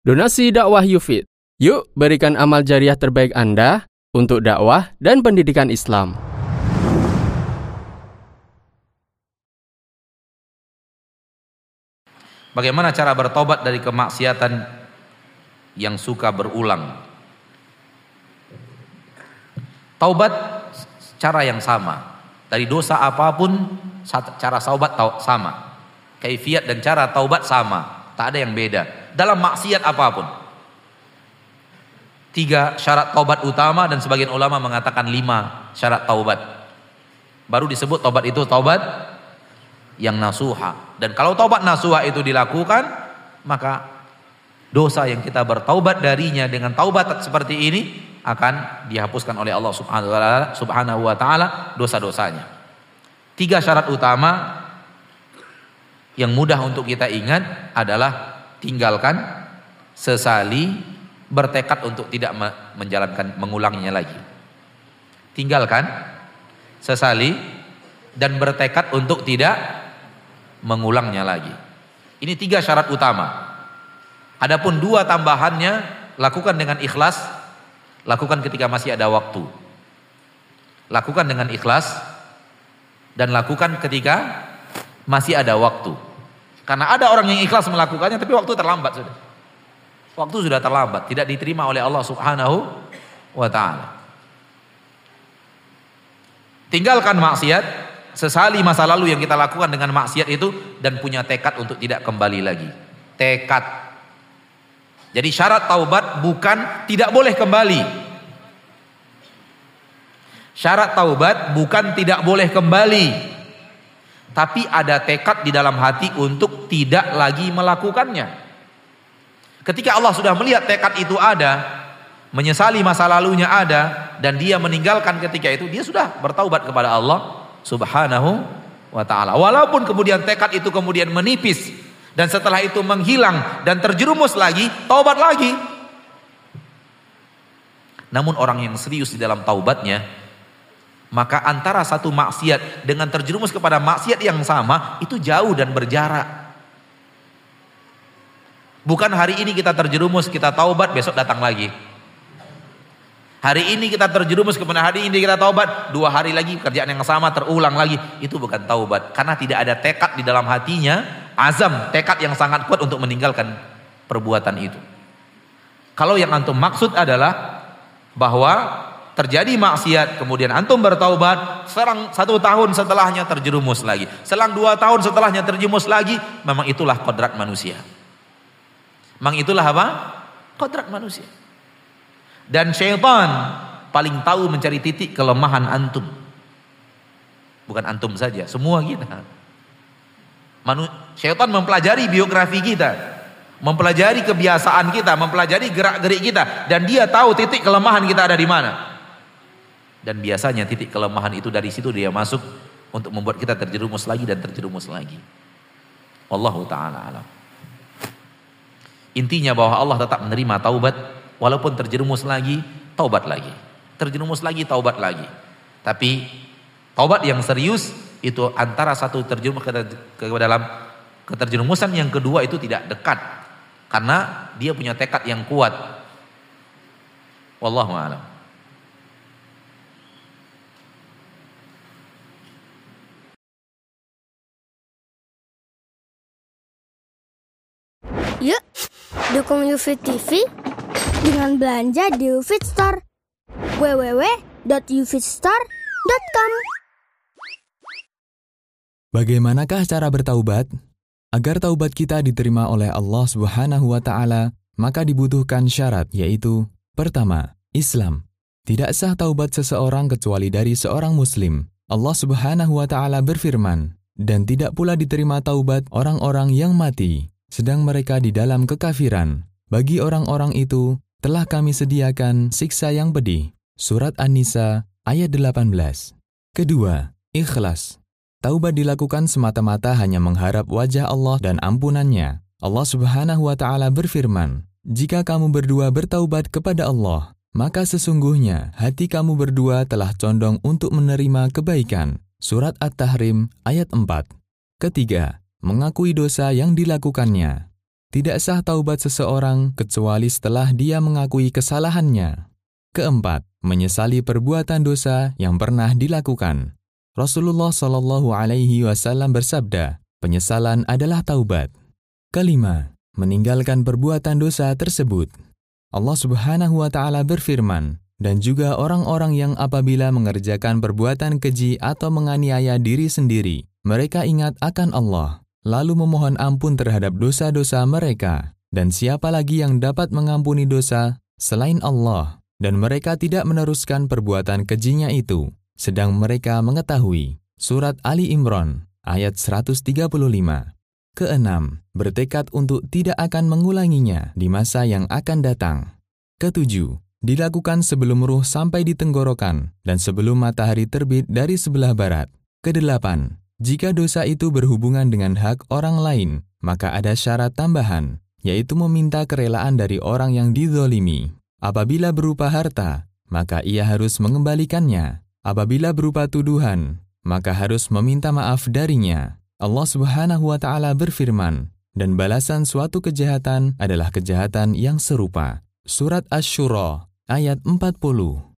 Donasi dakwah Yufid. Yuk berikan amal jariah terbaik Anda untuk dakwah dan pendidikan Islam. Bagaimana cara bertobat dari kemaksiatan yang suka berulang? Taubat cara yang sama. Dari dosa apa pun cara taubat sama. Kaifiat dan cara taubat sama. Tak ada yang beda. Dalam maksiat apa pun. Tiga syarat taubat utama dan sebagian ulama mengatakan lima syarat taubat. Baru disebut taubat itu taubat yang nasuha. Dan kalau taubat nasuha itu dilakukan, maka dosa yang kita bertaubat darinya dengan taubat seperti ini akan dihapuskan oleh Allah Subhanahu wa taala dosa-dosanya. Tiga syarat utama yang mudah untuk kita ingat adalah tinggalkan, sesali, bertekad untuk tidak menjalankan mengulangnya lagi. Tinggalkan, sesali dan bertekad untuk tidak mengulangnya lagi. Ini tiga syarat utama. Adapun dua tambahannya lakukan dengan ikhlas, lakukan ketika masih ada waktu. Lakukan dengan ikhlas dan lakukan ketika masih ada waktu. Karena ada orang yang ikhlas melakukannya tapi waktu terlambat sudah. Waktu sudah terlambat, tidak diterima oleh Allah Subhanahu wa taala. Tinggalkan maksiat, Sesali masa lalu yang kita lakukan dengan maksiat itu dan punya tekad untuk tidak kembali lagi. Tekad. Jadi syarat taubat bukan tidak boleh kembali. Syarat taubat bukan tidak boleh kembali. Tapi ada tekad di dalam hati untuk tidak lagi melakukannya. Ketika Allah sudah melihat tekad itu ada, menyesali masa lalunya ada dan dia meninggalkan ketika itu, dia sudah bertaubat kepada Allah Subhanahu wa taala. Walaupun kemudian tekad itu kemudian menipis dan setelah itu menghilang dan terjerumus lagi, taubat lagi. Namun orang yang serius di dalam taubatnya, maka antara satu maksiat dengan terjerumus kepada maksiat yang sama itu jauh dan berjarak. Bukan hari ini kita terjerumus, kita taubat, besok datang lagi. Hari ini kita terjerumus kepada hari ini kita taubat, dua hari lagi kerjaan yang sama terulang lagi. Itu bukan taubat karena tidak ada tekad di dalam hatinya, azam, tekad yang sangat kuat untuk meninggalkan perbuatan itu. Kalau yang antum maksud adalah bahwa terjadi maksiat, kemudian antum bertaubat, serang satu tahun setelahnya terjerumus lagi. Selang dua tahun setelahnya terjerumus lagi, memang itulah kodrat manusia. Memang itulah apa? Kodrat manusia. Dan syaitan paling tahu mencari titik kelemahan antum. Bukan antum saja, semua kita. Manu, syaitan mempelajari biografi kita, mempelajari kebiasaan kita, mempelajari gerak-gerik kita dan dia tahu titik kelemahan kita ada di mana. Dan biasanya titik kelemahan itu dari situ dia masuk untuk membuat kita terjerumus lagi dan terjerumus lagi. Wallahu taala alam. Intinya bahwa Allah tetap menerima taubat Walaupun terjerumus lagi, taubat lagi. Terjerumus lagi, taubat lagi. Tapi taubat yang serius itu antara satu terjerumus ke, ke dalam keterjerumusan yang kedua itu tidak dekat. Karena dia punya tekad yang kuat. Wallahu a'lam. Yuk, dukung UFIT TV dengan belanja di UFIT Store. www.ufitstore.com Bagaimanakah cara bertaubat? Agar taubat kita diterima oleh Allah Subhanahu wa taala, maka dibutuhkan syarat yaitu pertama, Islam. Tidak sah taubat seseorang kecuali dari seorang muslim. Allah Subhanahu wa taala berfirman, dan tidak pula diterima taubat orang-orang yang mati sedang mereka di dalam kekafiran. Bagi orang-orang itu telah kami sediakan siksa yang pedih. Surat An-Nisa ayat 18. Kedua, ikhlas. Taubat dilakukan semata-mata hanya mengharap wajah Allah dan ampunannya. Allah Subhanahu wa taala berfirman, "Jika kamu berdua bertaubat kepada Allah, maka sesungguhnya hati kamu berdua telah condong untuk menerima kebaikan." Surat At-Tahrim ayat 4. Ketiga, mengakui dosa yang dilakukannya. Tidak sah taubat seseorang kecuali setelah dia mengakui kesalahannya. Keempat, menyesali perbuatan dosa yang pernah dilakukan. Rasulullah Shallallahu Alaihi Wasallam bersabda, penyesalan adalah taubat. Kelima, meninggalkan perbuatan dosa tersebut. Allah Subhanahu wa Ta'ala berfirman, dan juga orang-orang yang apabila mengerjakan perbuatan keji atau menganiaya diri sendiri, mereka ingat akan Allah, lalu memohon ampun terhadap dosa-dosa mereka. Dan siapa lagi yang dapat mengampuni dosa selain Allah? Dan mereka tidak meneruskan perbuatan kejinya itu, sedang mereka mengetahui. Surat Ali Imran, ayat 135. Keenam, bertekad untuk tidak akan mengulanginya di masa yang akan datang. Ketujuh, dilakukan sebelum ruh sampai di tenggorokan dan sebelum matahari terbit dari sebelah barat. Kedelapan, jika dosa itu berhubungan dengan hak orang lain, maka ada syarat tambahan, yaitu meminta kerelaan dari orang yang dizolimi. Apabila berupa harta, maka ia harus mengembalikannya. Apabila berupa tuduhan, maka harus meminta maaf darinya. Allah Subhanahu wa taala berfirman, dan balasan suatu kejahatan adalah kejahatan yang serupa. Surat Asy-Syura ayat 40.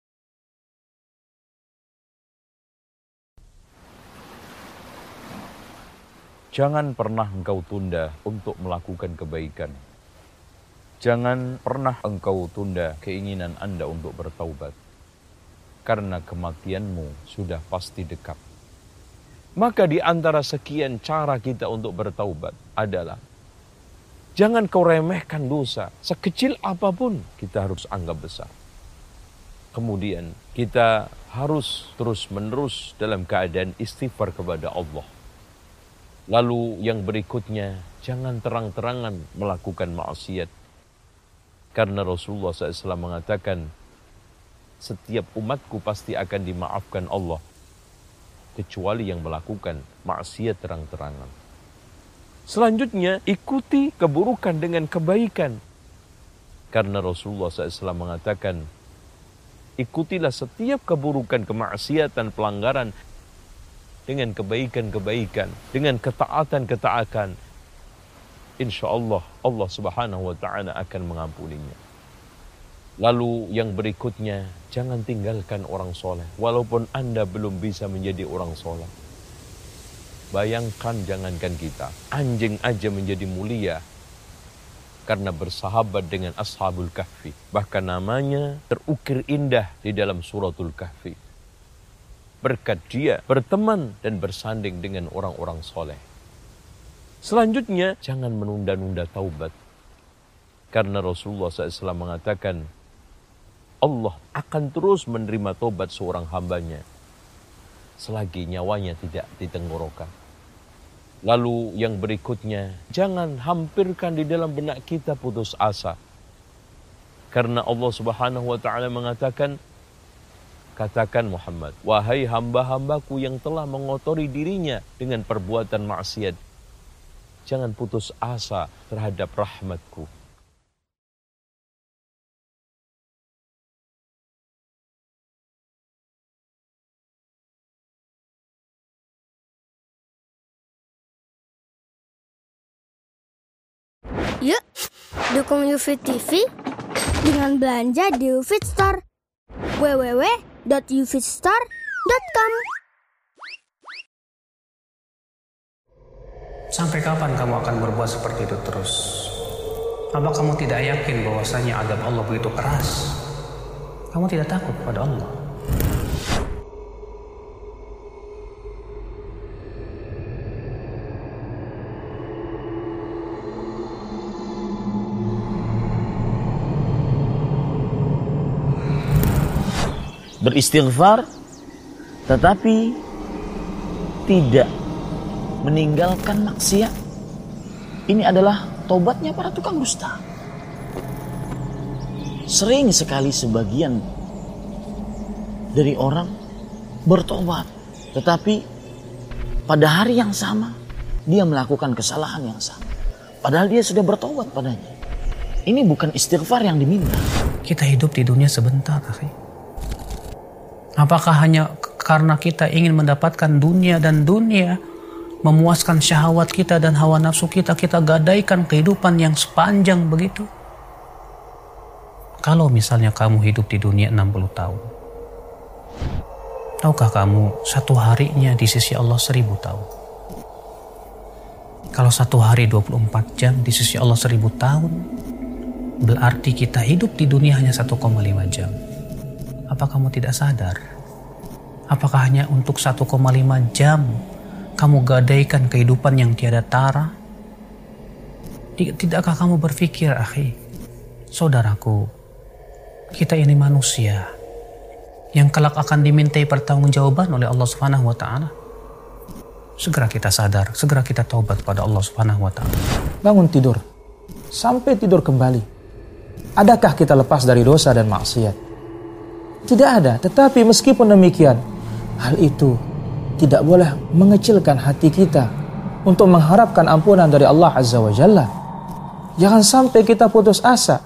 Jangan pernah engkau tunda untuk melakukan kebaikan. Jangan pernah engkau tunda keinginan Anda untuk bertaubat. Karena kematianmu sudah pasti dekat. Maka di antara sekian cara kita untuk bertaubat adalah jangan kau remehkan dosa. Sekecil apa pun kita harus anggap besar. Kemudian kita harus terus-menerus dalam keadaan istighfar kepada Allah Lalu yang berikutnya, jangan terang-terangan melakukan maksiat. Karena Rasulullah SAW mengatakan, setiap umatku pasti akan dimaafkan Allah. Kecuali yang melakukan maksiat terang-terangan. Selanjutnya, ikuti keburukan dengan kebaikan. Karena Rasulullah SAW mengatakan, ikutilah setiap keburukan, kemaksiatan, pelanggaran dengan kebaikan-kebaikan, dengan ketaatan-ketaatan, insya Allah Allah Subhanahu wa Ta'ala akan mengampuninya. Lalu yang berikutnya, jangan tinggalkan orang soleh, walaupun anda belum bisa menjadi orang soleh. Bayangkan jangankan kita, anjing aja menjadi mulia karena bersahabat dengan Ashabul Kahfi. Bahkan namanya terukir indah di dalam suratul Kahfi berkat dia berteman dan bersanding dengan orang-orang soleh. Selanjutnya, jangan menunda-nunda taubat. Karena Rasulullah SAW mengatakan, Allah akan terus menerima taubat seorang hambanya selagi nyawanya tidak ditenggorokan. Lalu yang berikutnya, jangan hampirkan di dalam benak kita putus asa. Karena Allah Subhanahu wa taala mengatakan, Katakan Muhammad, wahai hamba-hambaku yang telah mengotori dirinya dengan perbuatan maksiat. Jangan putus asa terhadap rahmatku. Yuk, dukung UFIT TV dengan belanja di UFIT Store. www www.ufitstar.com Sampai kapan kamu akan berbuat seperti itu terus? Apa kamu tidak yakin bahwasanya adab Allah begitu keras? Kamu tidak takut pada Allah? Beristighfar tetapi tidak meninggalkan maksiat. Ini adalah tobatnya para tukang dusta. Sering sekali sebagian dari orang bertobat, tetapi pada hari yang sama dia melakukan kesalahan yang sama. Padahal dia sudah bertobat padanya. Ini bukan istighfar yang diminta. Kita hidup di dunia sebentar, akhi. Apakah hanya karena kita ingin mendapatkan dunia dan dunia, memuaskan syahwat kita dan hawa nafsu kita, kita gadaikan kehidupan yang sepanjang begitu. Kalau misalnya kamu hidup di dunia 60 tahun, tahukah kamu satu harinya di sisi Allah seribu tahun? Kalau satu hari 24 jam di sisi Allah seribu tahun, berarti kita hidup di dunia hanya 1,5 jam. Apa kamu tidak sadar? Apakah hanya untuk 1,5 jam kamu gadaikan kehidupan yang tiada tara? Tidakkah kamu berpikir, akhi, saudaraku, kita ini manusia yang kelak akan dimintai pertanggungjawaban oleh Allah Subhanahu wa taala. Segera kita sadar, segera kita taubat pada Allah Subhanahu wa taala. Bangun tidur sampai tidur kembali. Adakah kita lepas dari dosa dan maksiat? Tidak ada, tetapi meskipun demikian, hal itu tidak boleh mengecilkan hati kita untuk mengharapkan ampunan dari Allah Azza wa Jalla. Jangan sampai kita putus asa.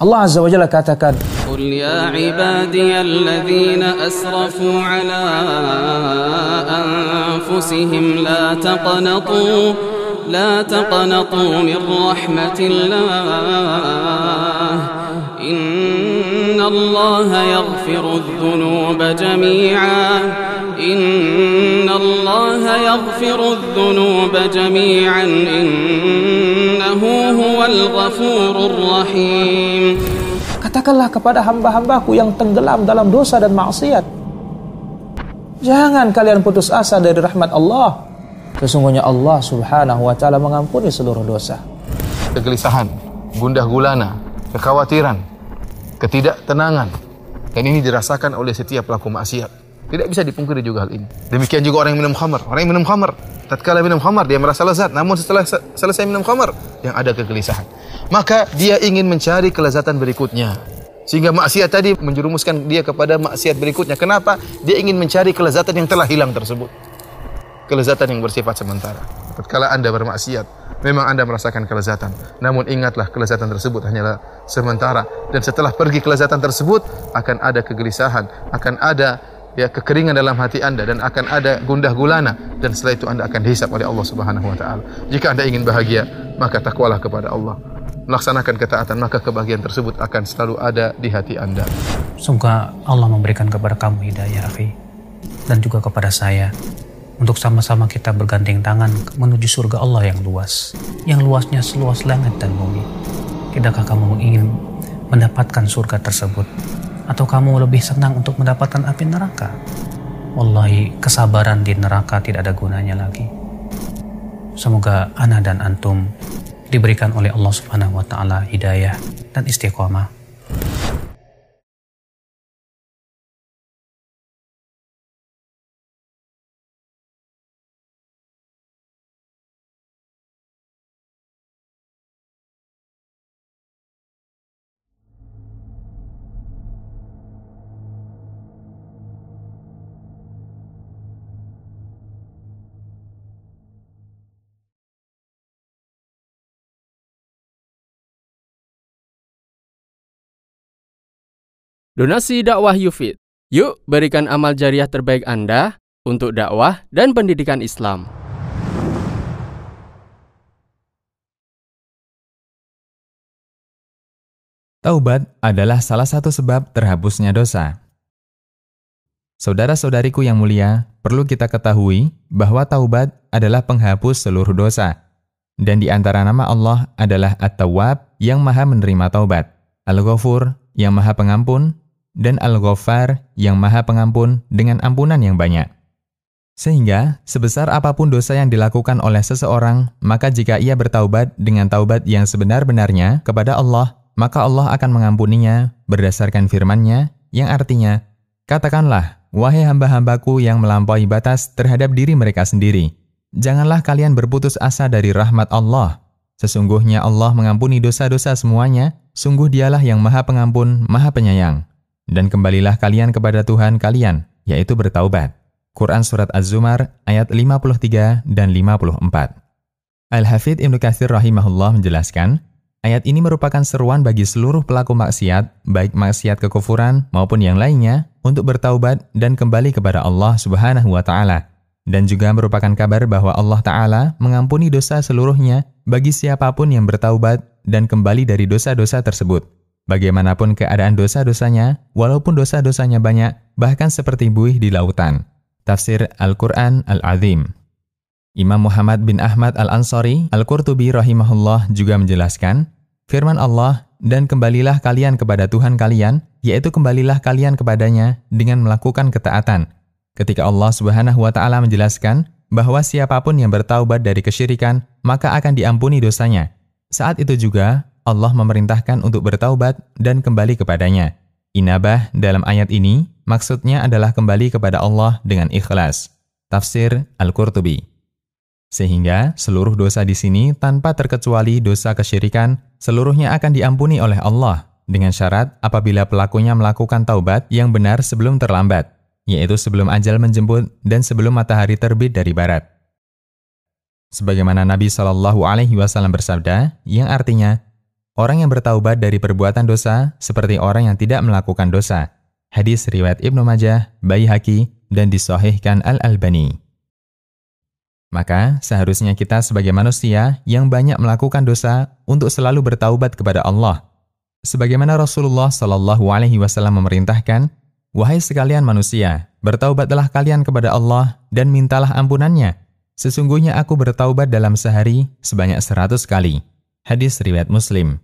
Allah Azza wa Jalla katakan, قل يا عبادي الذين أسرفوا على أنفسهم لا تقنطوا لا تقنطوا من رحمة الله إن الله يغفر الذنوب جميعا إن الله يغفر الذنوب جميعا إنه هو الغفور الرحيم Katakanlah kepada hamba-hambaku yang tenggelam dalam dosa dan maksiat. Jangan kalian putus asa dari rahmat Allah. Sesungguhnya Allah subhanahu wa ta'ala mengampuni seluruh dosa. Kegelisahan, gundah gulana, kekhawatiran, ketidaktenangan. Dan ini dirasakan oleh setiap pelaku maksiat. Tidak bisa dipungkiri juga hal ini. Demikian juga orang yang minum khamar. Orang yang minum khamar, tatkala minum khamar dia merasa lezat, namun setelah selesai minum khamar yang ada kegelisahan. Maka dia ingin mencari kelezatan berikutnya. Sehingga maksiat tadi menjerumuskan dia kepada maksiat berikutnya. Kenapa? Dia ingin mencari kelezatan yang telah hilang tersebut. Kelezatan yang bersifat sementara. Tatkala Anda bermaksiat, memang Anda merasakan kelezatan. Namun ingatlah kelezatan tersebut hanyalah sementara dan setelah pergi kelezatan tersebut akan ada kegelisahan, akan ada ya kekeringan dalam hati Anda dan akan ada gundah gulana dan setelah itu Anda akan dihisap oleh Allah Subhanahu wa taala. Jika Anda ingin bahagia, maka takwalah kepada Allah. Melaksanakan ketaatan, maka kebahagiaan tersebut akan selalu ada di hati Anda. Semoga Allah memberikan kepada kamu hidayah, akhi, dan juga kepada saya untuk sama-sama kita bergandeng tangan menuju surga Allah yang luas, yang luasnya seluas langit dan bumi. Tidakkah kamu ingin mendapatkan surga tersebut? Atau kamu lebih senang untuk mendapatkan api neraka? Wallahi, kesabaran di neraka tidak ada gunanya lagi. Semoga ana dan antum diberikan oleh Allah Subhanahu wa taala hidayah dan istiqomah. Donasi dakwah Yufid. Yuk berikan amal jariah terbaik Anda untuk dakwah dan pendidikan Islam. Taubat adalah salah satu sebab terhapusnya dosa. Saudara-saudariku yang mulia, perlu kita ketahui bahwa taubat adalah penghapus seluruh dosa. Dan di antara nama Allah adalah At-Tawwab yang maha menerima taubat, Al-Ghafur yang maha pengampun, dan Al-Ghaffar yang maha pengampun dengan ampunan yang banyak. Sehingga, sebesar apa pun dosa yang dilakukan oleh seseorang, maka jika ia bertaubat dengan taubat yang sebenar-benarnya kepada Allah, maka Allah akan mengampuninya berdasarkan firman-Nya yang artinya, Katakanlah, wahai hamba-hambaku yang melampaui batas terhadap diri mereka sendiri, janganlah kalian berputus asa dari rahmat Allah. Sesungguhnya Allah mengampuni dosa-dosa semuanya, sungguh dialah yang maha pengampun, maha penyayang. Dan kembalilah kalian kepada Tuhan kalian, yaitu bertaubat. Quran Surat Az-Zumar ayat 53 dan 54. Al-Hafidh Ibnu Katsir rahimahullah menjelaskan, ayat ini merupakan seruan bagi seluruh pelaku maksiat, baik maksiat kekufuran maupun yang lainnya, untuk bertaubat dan kembali kepada Allah Subhanahu wa taala. dan juga merupakan kabar bahwa Allah Ta'ala mengampuni dosa seluruhnya bagi siapa pun yang bertaubat dan kembali dari dosa-dosa tersebut. Bagaimanapun keadaan dosa-dosanya, walaupun dosa-dosanya banyak, bahkan seperti buih di lautan. Tafsir Al-Quran Al-Azim Imam Muhammad bin Ahmad Al-Ansari Al-Qurtubi rahimahullah juga menjelaskan, firman Allah, dan kembalilah kalian kepada Tuhan kalian, yaitu kembalilah kalian kepadanya dengan melakukan ketaatan, Ketika Allah Subhanahu wa taala menjelaskan bahwa siapa pun yang bertaubat dari kesyirikan, maka akan diampuni dosanya. Saat itu juga Allah memerintahkan untuk bertaubat dan kembali kepadanya. Inabah dalam ayat ini maksudnya adalah kembali kepada Allah dengan ikhlas. Tafsir Al-Qurtubi. Sehingga seluruh dosa di sini tanpa terkecuali dosa kesyirikan, seluruhnya akan diampuni oleh Allah dengan syarat apabila pelakunya melakukan taubat yang benar sebelum terlambat yaitu sebelum ajal menjemput dan sebelum matahari terbit dari barat. Sebagaimana Nabi Shallallahu Alaihi Wasallam bersabda, yang artinya orang yang bertaubat dari perbuatan dosa seperti orang yang tidak melakukan dosa. Hadis riwayat Ibnu Majah, Baihaqi, dan disohihkan Al Albani. Maka seharusnya kita sebagai manusia yang banyak melakukan dosa untuk selalu bertaubat kepada Allah. Sebagaimana Rasulullah Shallallahu Alaihi Wasallam memerintahkan Wahai sekalian manusia, bertaubatlah kalian kepada Allah dan mintalah ampunannya. Sesungguhnya aku bertaubat dalam sehari sebanyak seratus kali. Hadis riwayat Muslim.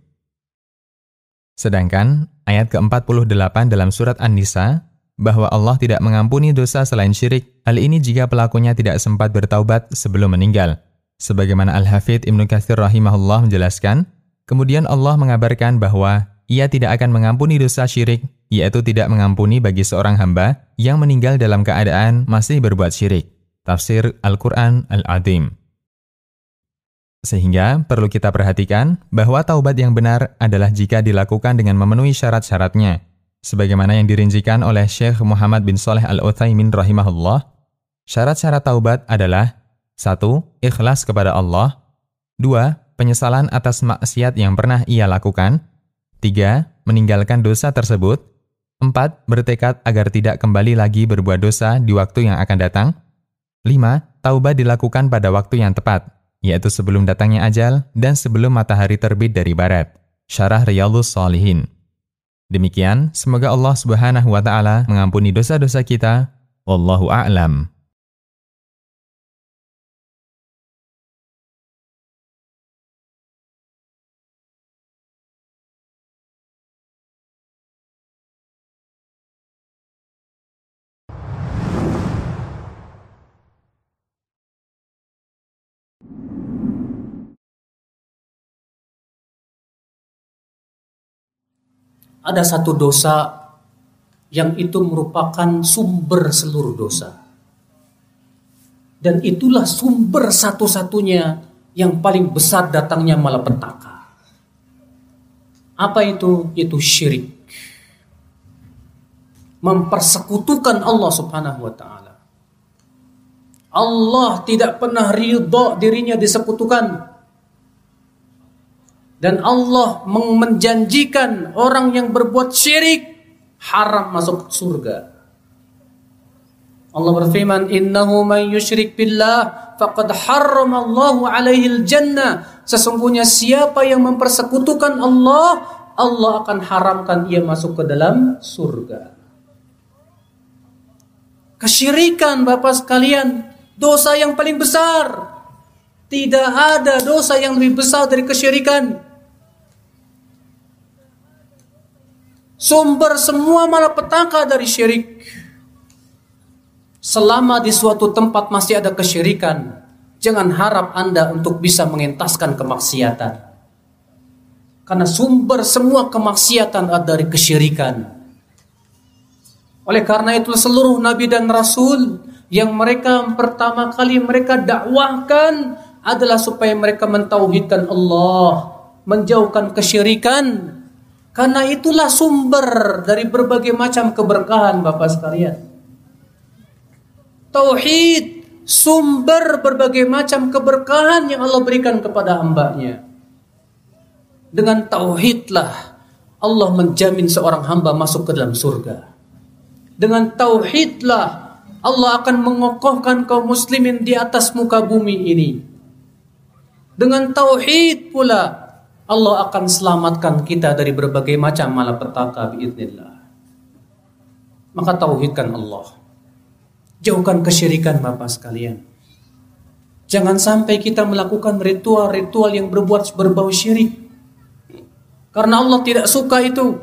Sedangkan ayat ke-48 dalam surat An-Nisa bahwa Allah tidak mengampuni dosa selain syirik. Hal ini jika pelakunya tidak sempat bertaubat sebelum meninggal. Sebagaimana Al-Hafidh Ibnu Katsir rahimahullah menjelaskan, kemudian Allah mengabarkan bahwa ia tidak akan mengampuni dosa syirik yaitu tidak mengampuni bagi seorang hamba yang meninggal dalam keadaan masih berbuat syirik. Tafsir Al-Quran Al-Azim. Sehingga perlu kita perhatikan bahwa taubat yang benar adalah jika dilakukan dengan memenuhi syarat-syaratnya. Sebagaimana yang dirincikan oleh Syekh Muhammad bin Saleh Al-Uthaymin rahimahullah, syarat-syarat taubat adalah 1. Ikhlas kepada Allah 2. Penyesalan atas maksiat yang pernah ia lakukan 3. Meninggalkan dosa tersebut 4. Bertekad agar tidak kembali lagi berbuat dosa di waktu yang akan datang. 5. Taubat dilakukan pada waktu yang tepat, yaitu sebelum datangnya ajal dan sebelum matahari terbit dari barat. Syarah Riyadhus Salihin. Demikian, semoga Allah Subhanahu wa taala mengampuni dosa-dosa kita. Wallahu a'lam. Ada satu dosa yang itu merupakan sumber seluruh dosa. Dan itulah sumber satu-satunya yang paling besar datangnya malapetaka. Apa itu? Itu syirik. Mempersekutukan Allah Subhanahu wa taala. Allah tidak pernah ridha dirinya disekutukan dan Allah menjanjikan orang yang berbuat syirik haram masuk surga. Allah berfirman, "Innahu man yusyrik billah faqad harrama Allahu alaihi al-jannah." Sesungguhnya siapa yang mempersekutukan Allah, Allah akan haramkan ia masuk ke dalam surga. Kesyirikan Bapak sekalian, dosa yang paling besar. Tidak ada dosa yang lebih besar dari kesyirikan. Sumber semua malapetaka dari syirik. Selama di suatu tempat masih ada kesyirikan, jangan harap Anda untuk bisa mengentaskan kemaksiatan. Karena sumber semua kemaksiatan ada dari kesyirikan. Oleh karena itu seluruh nabi dan rasul yang mereka pertama kali mereka dakwahkan adalah supaya mereka mentauhidkan Allah, menjauhkan kesyirikan, karena itulah sumber dari berbagai macam keberkahan Bapak sekalian. Tauhid sumber berbagai macam keberkahan yang Allah berikan kepada hambanya. Dengan tauhidlah Allah menjamin seorang hamba masuk ke dalam surga. Dengan tauhidlah Allah akan mengokohkan kaum muslimin di atas muka bumi ini. Dengan tauhid pula Allah akan selamatkan kita dari berbagai macam malapetaka biiznillah. Maka tauhidkan Allah. Jauhkan kesyirikan Bapak sekalian. Jangan sampai kita melakukan ritual-ritual yang berbuat berbau syirik. Karena Allah tidak suka itu.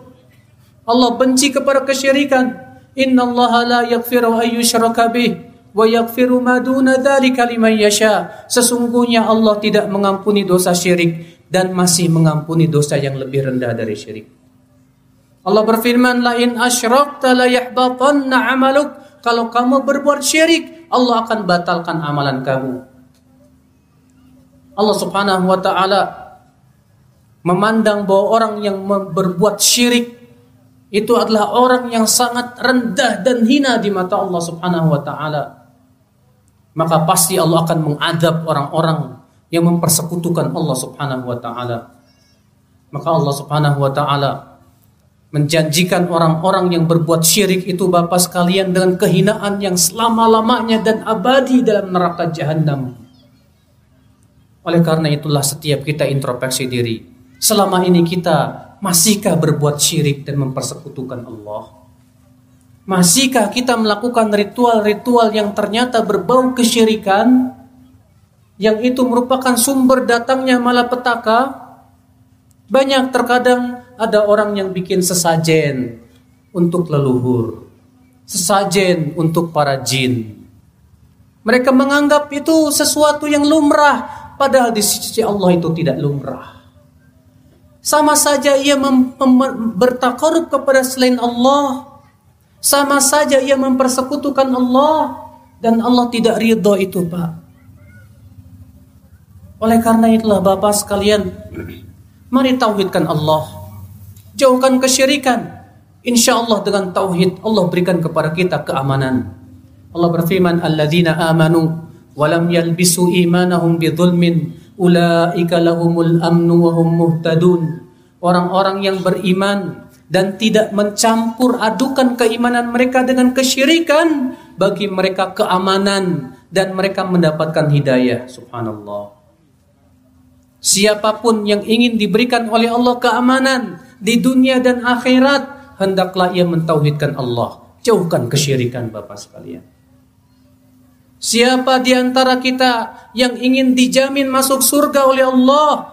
Allah benci kepada kesyirikan. Inna Allah la yaghfiru ayyushraka bih wa yaghfiru ma duna dzalika liman yasha. Sesungguhnya Allah tidak mengampuni dosa syirik dan masih mengampuni dosa yang lebih rendah dari syirik. Allah berfirman, "La in asyrakta la 'amaluk." Kalau kamu berbuat syirik, Allah akan batalkan amalan kamu. Allah Subhanahu wa taala memandang bahwa orang yang berbuat syirik itu adalah orang yang sangat rendah dan hina di mata Allah Subhanahu wa taala. Maka pasti Allah akan mengadab orang-orang yang mempersekutukan Allah Subhanahu wa taala. Maka Allah Subhanahu wa taala menjanjikan orang-orang yang berbuat syirik itu Bapak sekalian dengan kehinaan yang selama-lamanya dan abadi dalam neraka jahanam. Oleh karena itulah setiap kita introspeksi diri. Selama ini kita Masihkah berbuat syirik dan mempersekutukan Allah? Masihkah kita melakukan ritual-ritual yang ternyata berbau kesyirikan? Yang itu merupakan sumber datangnya malapetaka? Banyak terkadang ada orang yang bikin sesajen untuk leluhur. Sesajen untuk para jin. Mereka menganggap itu sesuatu yang lumrah, padahal di sisi Allah itu tidak lumrah. Sama saja ia bertakarub kepada selain Allah. Sama saja ia mempersekutukan Allah. Dan Allah tidak ridho itu Pak. Oleh karena itulah Bapak sekalian. Mari tauhidkan Allah. Jauhkan kesyirikan. Insya Allah dengan tauhid Allah berikan kepada kita keamanan. Allah berfirman, "Alladzina amanu walam yalbisu imanahum bidzulmin ulaika lahumul amnu wa hum muhtadun. Orang-orang yang beriman dan tidak mencampur adukan keimanan mereka dengan kesyirikan bagi mereka keamanan dan mereka mendapatkan hidayah subhanallah siapa pun yang ingin diberikan oleh Allah keamanan di dunia dan akhirat hendaklah ia mentauhidkan Allah jauhkan kesyirikan Bapak sekalian Siapa di antara kita yang ingin dijamin masuk surga oleh Allah?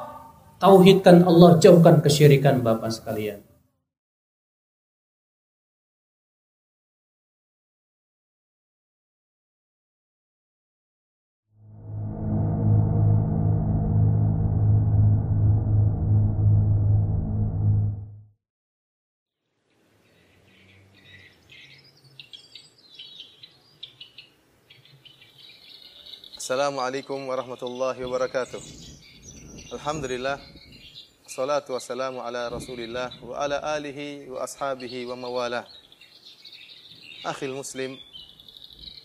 Tauhidkan Allah, jauhkan kesyirikan Bapak sekalian. Assalamualaikum warahmatullahi wabarakatuh. Alhamdulillah. Salatu wassalamu ala Rasulillah wa ala alihi wa ashabihi wa mawala. Akhil muslim,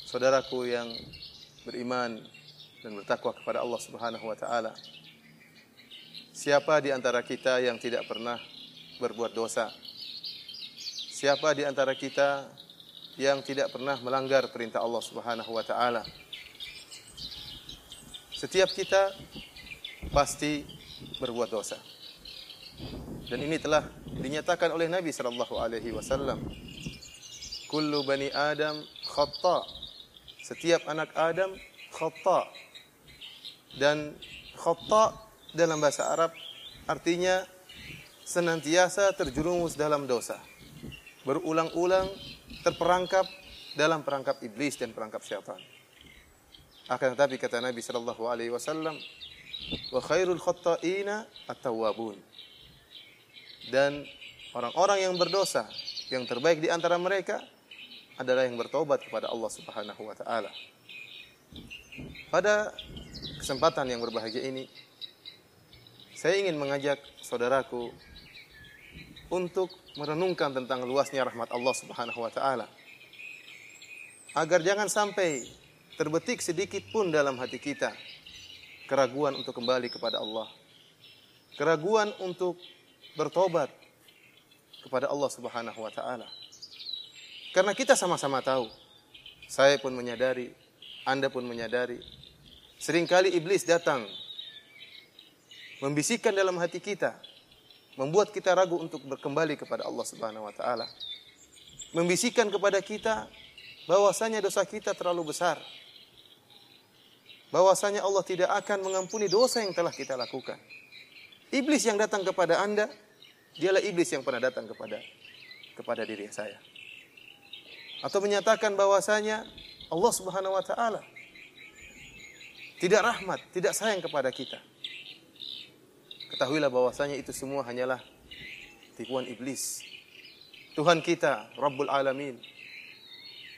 saudaraku yang beriman dan bertakwa kepada Allah Subhanahu wa taala. Siapa di antara kita yang tidak pernah berbuat dosa? Siapa di antara kita yang tidak pernah melanggar perintah Allah Subhanahu wa taala? Setiap kita pasti berbuat dosa. Dan ini telah dinyatakan oleh Nabi sallallahu alaihi wasallam. Kullu bani Adam khata. Setiap anak Adam khata. Dan khata dalam bahasa Arab artinya senantiasa terjerumus dalam dosa. Berulang-ulang terperangkap dalam perangkap iblis dan perangkap syaitan. Akan tetapi kata Nabi sallallahu alaihi wasallam, "Wa khairul khatta'ina at-tawwabun." Dan orang-orang yang berdosa, yang terbaik di antara mereka adalah yang bertobat kepada Allah Subhanahu wa taala. Pada kesempatan yang berbahagia ini, saya ingin mengajak saudaraku untuk merenungkan tentang luasnya rahmat Allah Subhanahu wa taala. Agar jangan sampai terbetik sedikit pun dalam hati kita keraguan untuk kembali kepada Allah. Keraguan untuk bertobat kepada Allah Subhanahu wa taala. Karena kita sama-sama tahu saya pun menyadari, Anda pun menyadari. Seringkali iblis datang membisikkan dalam hati kita, membuat kita ragu untuk berkembali kepada Allah Subhanahu wa taala. Membisikkan kepada kita bahwasanya dosa kita terlalu besar. Bahwasanya Allah tidak akan mengampuni dosa yang telah kita lakukan. Iblis yang datang kepada Anda, dialah iblis yang pernah datang kepada kepada diri saya. Atau menyatakan bahwasanya Allah Subhanahu wa taala tidak rahmat, tidak sayang kepada kita. Ketahuilah bahwasanya itu semua hanyalah tipuan iblis. Tuhan kita, Rabbul Alamin,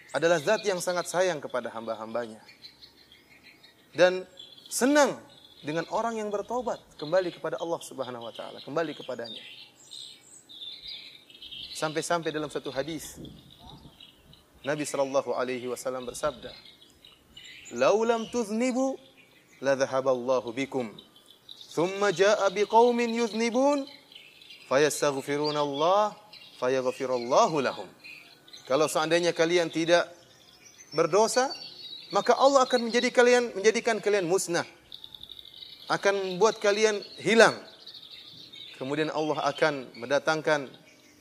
adalah zat yang sangat sayang kepada hamba-hambanya. Dan senang dengan orang yang bertobat kembali kepada Allah Subhanahu wa taala, kembali kepadanya. Sampai-sampai dalam satu hadis Nabi sallallahu alaihi wasallam bersabda, "Lau lam tuznibu la dhahaballahu bikum." Thumma jaa biqaumin yuznibun fayastaghfiruna Allah fayaghfirullahu lahum. Kalau seandainya kalian tidak berdosa, maka Allah akan menjadi kalian menjadikan kalian musnah. Akan membuat kalian hilang. Kemudian Allah akan mendatangkan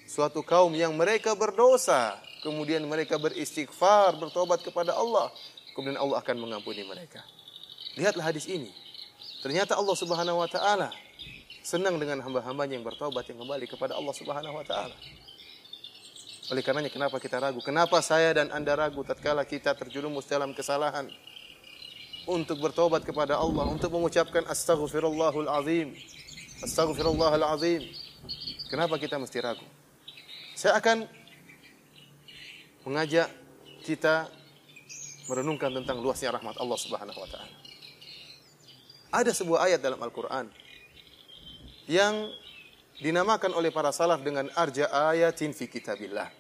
suatu kaum yang mereka berdosa, kemudian mereka beristighfar, bertobat kepada Allah, kemudian Allah akan mengampuni mereka. Lihatlah hadis ini. Ternyata Allah Subhanahu wa taala senang dengan hamba-hambanya yang bertobat yang kembali kepada Allah Subhanahu wa taala. Oleh karenanya kenapa kita ragu? Kenapa saya dan Anda ragu tatkala kita terjerumus dalam kesalahan? Untuk bertobat kepada Allah, untuk mengucapkan astaghfirullahal azim. Astaghfirullahal azim. Kenapa kita mesti ragu? Saya akan mengajak kita merenungkan tentang luasnya rahmat Allah Subhanahu wa taala. Ada sebuah ayat dalam Al-Quran yang dinamakan oleh para salaf dengan arja ayatin fi kitabillah.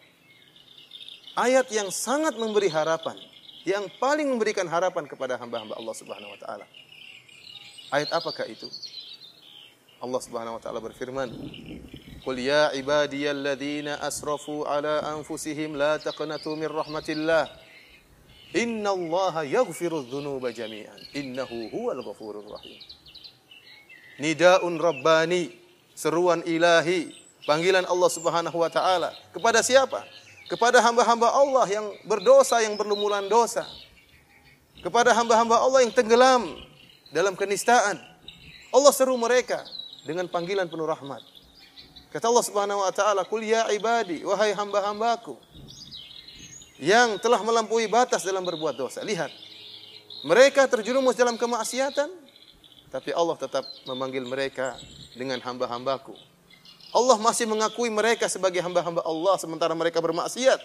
Ayat yang sangat memberi harapan, yang paling memberikan harapan kepada hamba-hamba Allah Subhanahu wa taala. Ayat apakah itu? Allah Subhanahu wa taala berfirman, "Qul ya ibadiyalladzina asrafu ala anfusihim la taqnatu min rahmatillah." Inna Allah yaghfiru dhunuba jami'an. Innahu huwal ghafurur rahim. Nidaun Rabbani. Seruan ilahi. Panggilan Allah subhanahu wa ta'ala. Kepada siapa? Kepada hamba-hamba Allah yang berdosa, yang berlumuran dosa. Kepada hamba-hamba Allah yang tenggelam dalam kenistaan. Allah seru mereka dengan panggilan penuh rahmat. Kata Allah subhanahu wa ta'ala, Kul ya ibadi, wahai hamba-hambaku yang telah melampaui batas dalam berbuat dosa. Lihat, mereka terjerumus dalam kemaksiatan, tapi Allah tetap memanggil mereka dengan hamba-hambaku. Allah masih mengakui mereka sebagai hamba-hamba Allah sementara mereka bermaksiat,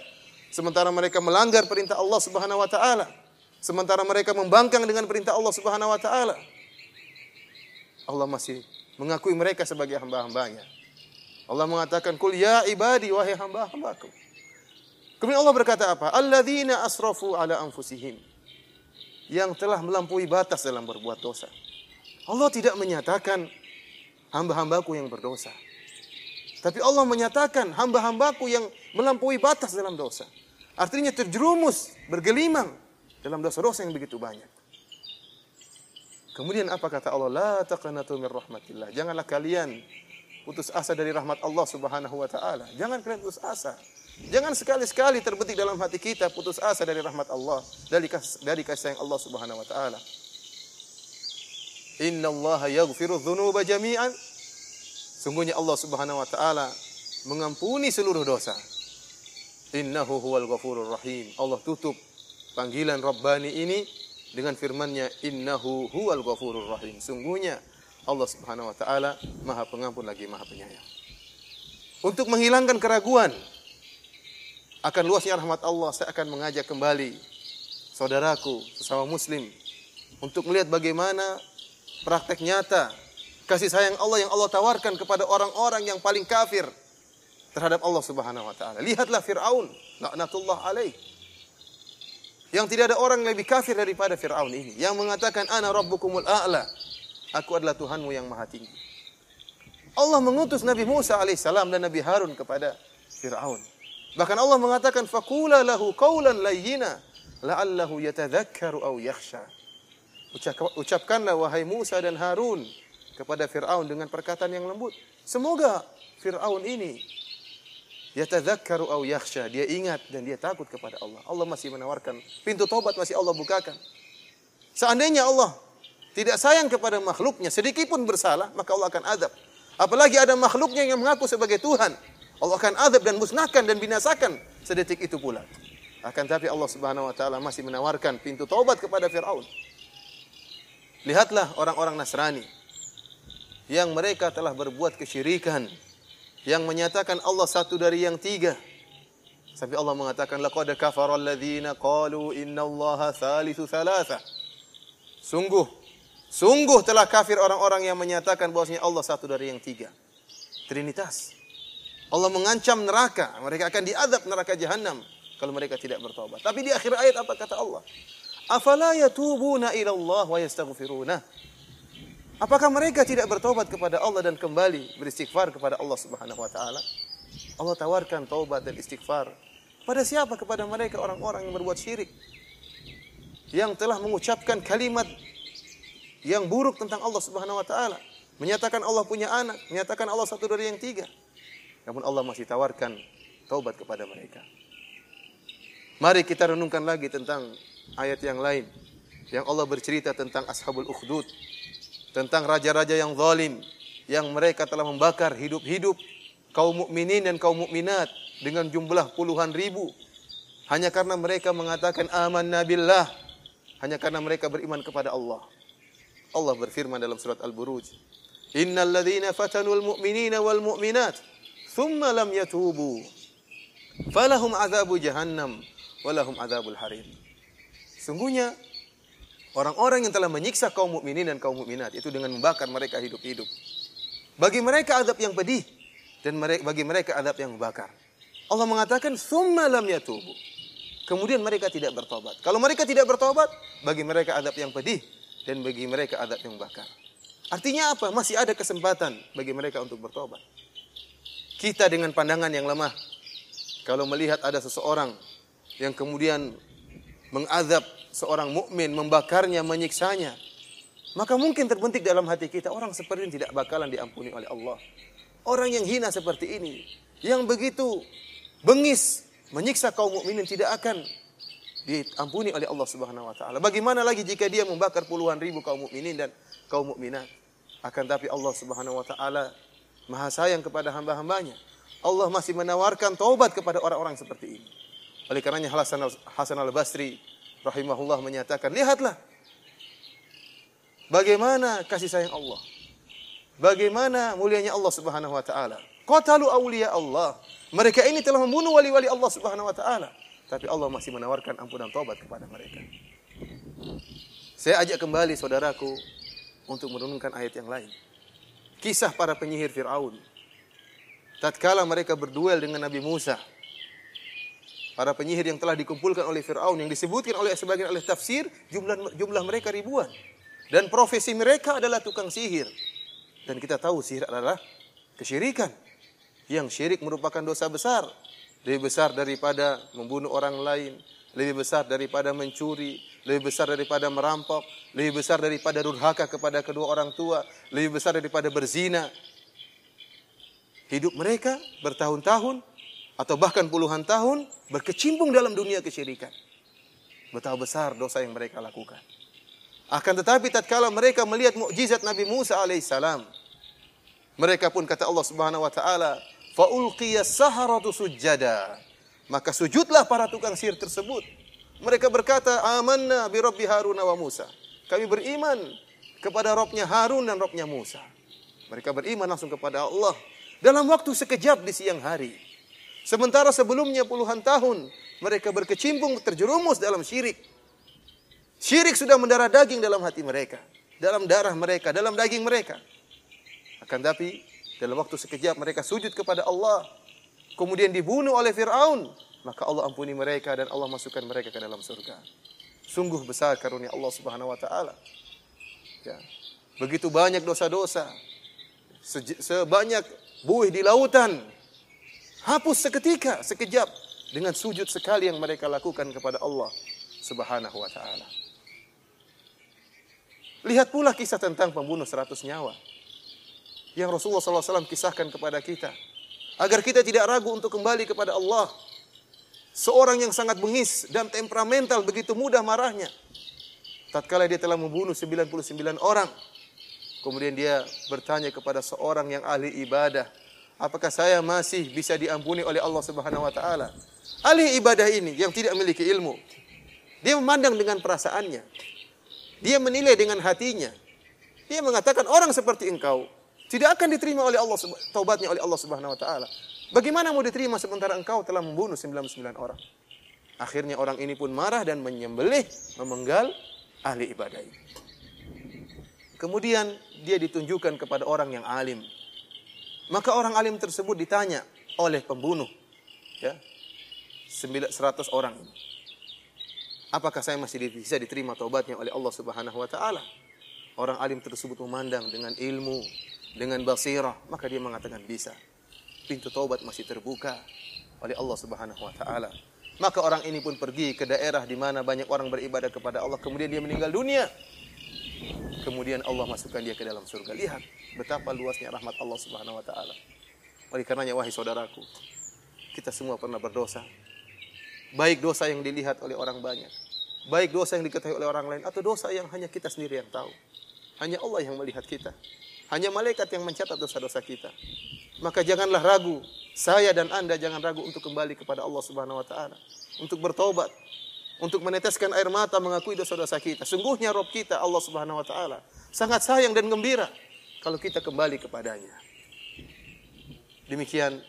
sementara mereka melanggar perintah Allah Subhanahu wa taala, sementara mereka membangkang dengan perintah Allah Subhanahu wa taala. Allah masih mengakui mereka sebagai hamba-hambanya. Allah mengatakan, "Kul ya ibadi wahai hamba-hambaku." Kemudian Allah berkata apa? Alladzina asrafu ala anfusihim. Yang telah melampaui batas dalam berbuat dosa. Allah tidak menyatakan hamba-hambaku yang berdosa. Tapi Allah menyatakan hamba-hambaku yang melampaui batas dalam dosa. Artinya terjerumus, bergelimang dalam dosa-dosa yang begitu banyak. Kemudian apa kata Allah? La taqnatu min rahmatillah. Janganlah kalian putus asa dari rahmat Allah Subhanahu wa taala. Jangan kalian putus asa. Jangan sekali-sekali terbetik dalam hati kita putus asa dari rahmat Allah, dari kas, dari kasih sayang Allah Subhanahu wa taala. Inna Allah yaghfiru dzunuba jami'an. Sungguhnya Allah Subhanahu wa taala mengampuni seluruh dosa. Innahu huwal ghafurur rahim. Allah tutup panggilan Rabbani ini dengan firman-Nya innahu huwal ghafurur rahim. Sungguhnya Allah Subhanahu wa taala Maha Pengampun lagi Maha Penyayang. Untuk menghilangkan keraguan akan luasnya rahmat Allah, saya akan mengajak kembali saudaraku sesama muslim untuk melihat bagaimana praktek nyata kasih sayang Allah yang Allah tawarkan kepada orang-orang yang paling kafir terhadap Allah Subhanahu wa taala. Lihatlah Firaun, laknatullah alaih. Yang tidak ada orang yang lebih kafir daripada Firaun ini yang mengatakan ana rabbukumul a'la. Aku adalah Tuhanmu yang maha tinggi. Allah mengutus Nabi Musa alaihissalam dan Nabi Harun kepada Firaun. Bahkan Allah mengatakan fakula lahu qaulan layyina. la'allahu yatadhakkaru aw yakhsha. Ucap- Ucapkanlah wahai Musa dan Harun kepada Fir'aun dengan perkataan yang lembut. Semoga Fir'aun ini yatadhakkaru aw yakhsha. Dia ingat dan dia takut kepada Allah. Allah masih menawarkan pintu taubat masih Allah bukakan. Seandainya Allah tidak sayang kepada makhluknya, sedikit pun bersalah, maka Allah akan azab. Apalagi ada makhluknya yang mengaku sebagai Tuhan. Allah akan azab dan musnahkan dan binasakan sedetik itu pula. Akan tapi Allah Subhanahu wa taala masih menawarkan pintu taubat kepada Firaun. Lihatlah orang-orang Nasrani yang mereka telah berbuat kesyirikan yang menyatakan Allah satu dari yang tiga. Sampai Allah mengatakan laqad kafara alladziina qalu innallaha thalithu thalatha. Sungguh sungguh telah kafir orang-orang yang menyatakan bahwasanya Allah satu dari yang tiga. Trinitas. Allah mengancam neraka, mereka akan diadab neraka jahanam kalau mereka tidak bertobat. Tapi di akhir ayat apa kata Allah? Afala yatubuna ila Allah wa yastaghfiruna. Apakah mereka tidak bertobat kepada Allah dan kembali beristighfar kepada Allah Subhanahu wa taala? Allah tawarkan taubat dan istighfar. Pada siapa? Kepada mereka orang-orang yang berbuat syirik. Yang telah mengucapkan kalimat yang buruk tentang Allah Subhanahu wa taala, menyatakan Allah punya anak, menyatakan Allah satu dari yang tiga. Namun Allah masih tawarkan taubat kepada mereka. Mari kita renungkan lagi tentang ayat yang lain. Yang Allah bercerita tentang Ashabul Ukhdud. Tentang raja-raja yang zalim. Yang mereka telah membakar hidup-hidup kaum mukminin dan kaum mukminat dengan jumlah puluhan ribu. Hanya karena mereka mengatakan aman nabillah. Hanya karena mereka beriman kepada Allah. Allah berfirman dalam surat Al-Buruj. Innal ladzina fatanul mu'minina wal mu'minat thumma lam yatubu falahum azabu jahannam walahum azabul harim. Sungguhnya orang-orang yang telah menyiksa kaum mukminin dan kaum mukminat itu dengan membakar mereka hidup-hidup. Bagi mereka azab yang pedih dan bagi mereka azab yang membakar. Allah mengatakan summa lam yatubu. Kemudian mereka tidak bertobat. Kalau mereka tidak bertobat, bagi mereka azab yang pedih dan bagi mereka azab yang membakar. Artinya apa? Masih ada kesempatan bagi mereka untuk bertobat. Kita dengan pandangan yang lemah, kalau melihat ada seseorang yang kemudian mengadab seorang mukmin, membakarnya, menyiksanya, maka mungkin terbentik dalam hati kita orang seperti ini tidak bakalan diampuni oleh Allah. Orang yang hina seperti ini, yang begitu bengis menyiksa kaum mukminin tidak akan diampuni oleh Allah Subhanahu wa taala. Bagaimana lagi jika dia membakar puluhan ribu kaum mukminin dan kaum mukminat? Akan tapi Allah Subhanahu wa taala Maha sayang kepada hamba-hambanya. Allah masih menawarkan taubat kepada orang-orang seperti ini. Oleh karenanya Hasan, Hasan al-Basri rahimahullah menyatakan, lihatlah bagaimana kasih sayang Allah. Bagaimana mulianya Allah Subhanahu wa taala. Qatalu awliya Allah. Mereka ini telah membunuh wali-wali Allah Subhanahu wa taala. Tapi Allah masih menawarkan ampunan taubat kepada mereka. Saya ajak kembali saudaraku untuk merenungkan ayat yang lain. Kisah para penyihir Fir'aun. Tatkala mereka berduel dengan Nabi Musa. Para penyihir yang telah dikumpulkan oleh Fir'aun. Yang disebutkan oleh sebagian oleh tafsir. Jumlah, jumlah mereka ribuan. Dan profesi mereka adalah tukang sihir. Dan kita tahu sihir adalah kesyirikan. Yang syirik merupakan dosa besar. Lebih besar daripada membunuh orang lain. Lebih besar daripada mencuri, lebih besar daripada merampok, lebih besar daripada durhaka kepada kedua orang tua, lebih besar daripada berzina. Hidup mereka bertahun-tahun atau bahkan puluhan tahun berkecimpung dalam dunia kesyirikan. Betapa besar dosa yang mereka lakukan. Akan tetapi tatkala mereka melihat mukjizat Nabi Musa alaihissalam, mereka pun kata Allah Subhanahu wa taala, "Fa ulqiya saharatu sujada." Maka sujudlah para tukang sihir tersebut. Mereka berkata, amanna bi Rabbi Harun wa Musa. Kami beriman kepada Robnya Harun dan Robnya Musa. Mereka beriman langsung kepada Allah. Dalam waktu sekejap di siang hari. Sementara sebelumnya puluhan tahun mereka berkecimpung terjerumus dalam syirik. Syirik sudah mendarah daging dalam hati mereka. Dalam darah mereka, dalam daging mereka. Akan tapi dalam waktu sekejap mereka sujud kepada Allah kemudian dibunuh oleh Fir'aun, maka Allah ampuni mereka dan Allah masukkan mereka ke dalam surga. Sungguh besar karunia Allah Subhanahu wa taala. Ya. Begitu banyak dosa-dosa. Sebanyak buih di lautan. Hapus seketika, sekejap dengan sujud sekali yang mereka lakukan kepada Allah Subhanahu wa taala. Lihat pula kisah tentang pembunuh seratus nyawa. Yang Rasulullah SAW kisahkan kepada kita. Agar kita tidak ragu untuk kembali kepada Allah. Seorang yang sangat bengis dan temperamental begitu mudah marahnya. Tatkala dia telah membunuh 99 orang. Kemudian dia bertanya kepada seorang yang ahli ibadah. Apakah saya masih bisa diampuni oleh Allah Subhanahu wa taala? Ahli ibadah ini yang tidak memiliki ilmu. Dia memandang dengan perasaannya. Dia menilai dengan hatinya. Dia mengatakan orang seperti engkau tidak akan diterima oleh Allah taubatnya oleh Allah Subhanahu wa taala. Bagaimana mau diterima sementara engkau telah membunuh 99 orang? Akhirnya orang ini pun marah dan menyembelih, memenggal ahli ibadah ini. Kemudian dia ditunjukkan kepada orang yang alim. Maka orang alim tersebut ditanya oleh pembunuh ya. 100 orang ini. Apakah saya masih bisa diterima taubatnya oleh Allah Subhanahu wa taala? Orang alim tersebut memandang dengan ilmu, dengan basirah, maka dia mengatakan bisa. Pintu taubat masih terbuka oleh Allah Subhanahu wa taala. Maka orang ini pun pergi ke daerah di mana banyak orang beribadah kepada Allah, kemudian dia meninggal dunia. Kemudian Allah masukkan dia ke dalam surga. Lihat betapa luasnya rahmat Allah Subhanahu wa taala. Oleh karenanya wahai saudaraku, kita semua pernah berdosa. Baik dosa yang dilihat oleh orang banyak, baik dosa yang diketahui oleh orang lain atau dosa yang hanya kita sendiri yang tahu. Hanya Allah yang melihat kita. Hanya malaikat yang mencatat dosa-dosa kita. Maka janganlah ragu, saya dan Anda jangan ragu untuk kembali kepada Allah Subhanahu wa taala, untuk bertobat, untuk meneteskan air mata mengakui dosa-dosa kita. Sungguhnya Rob kita Allah Subhanahu wa taala sangat sayang dan gembira kalau kita kembali kepadanya. Demikian.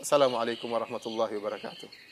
Wassalamualaikum warahmatullahi wabarakatuh.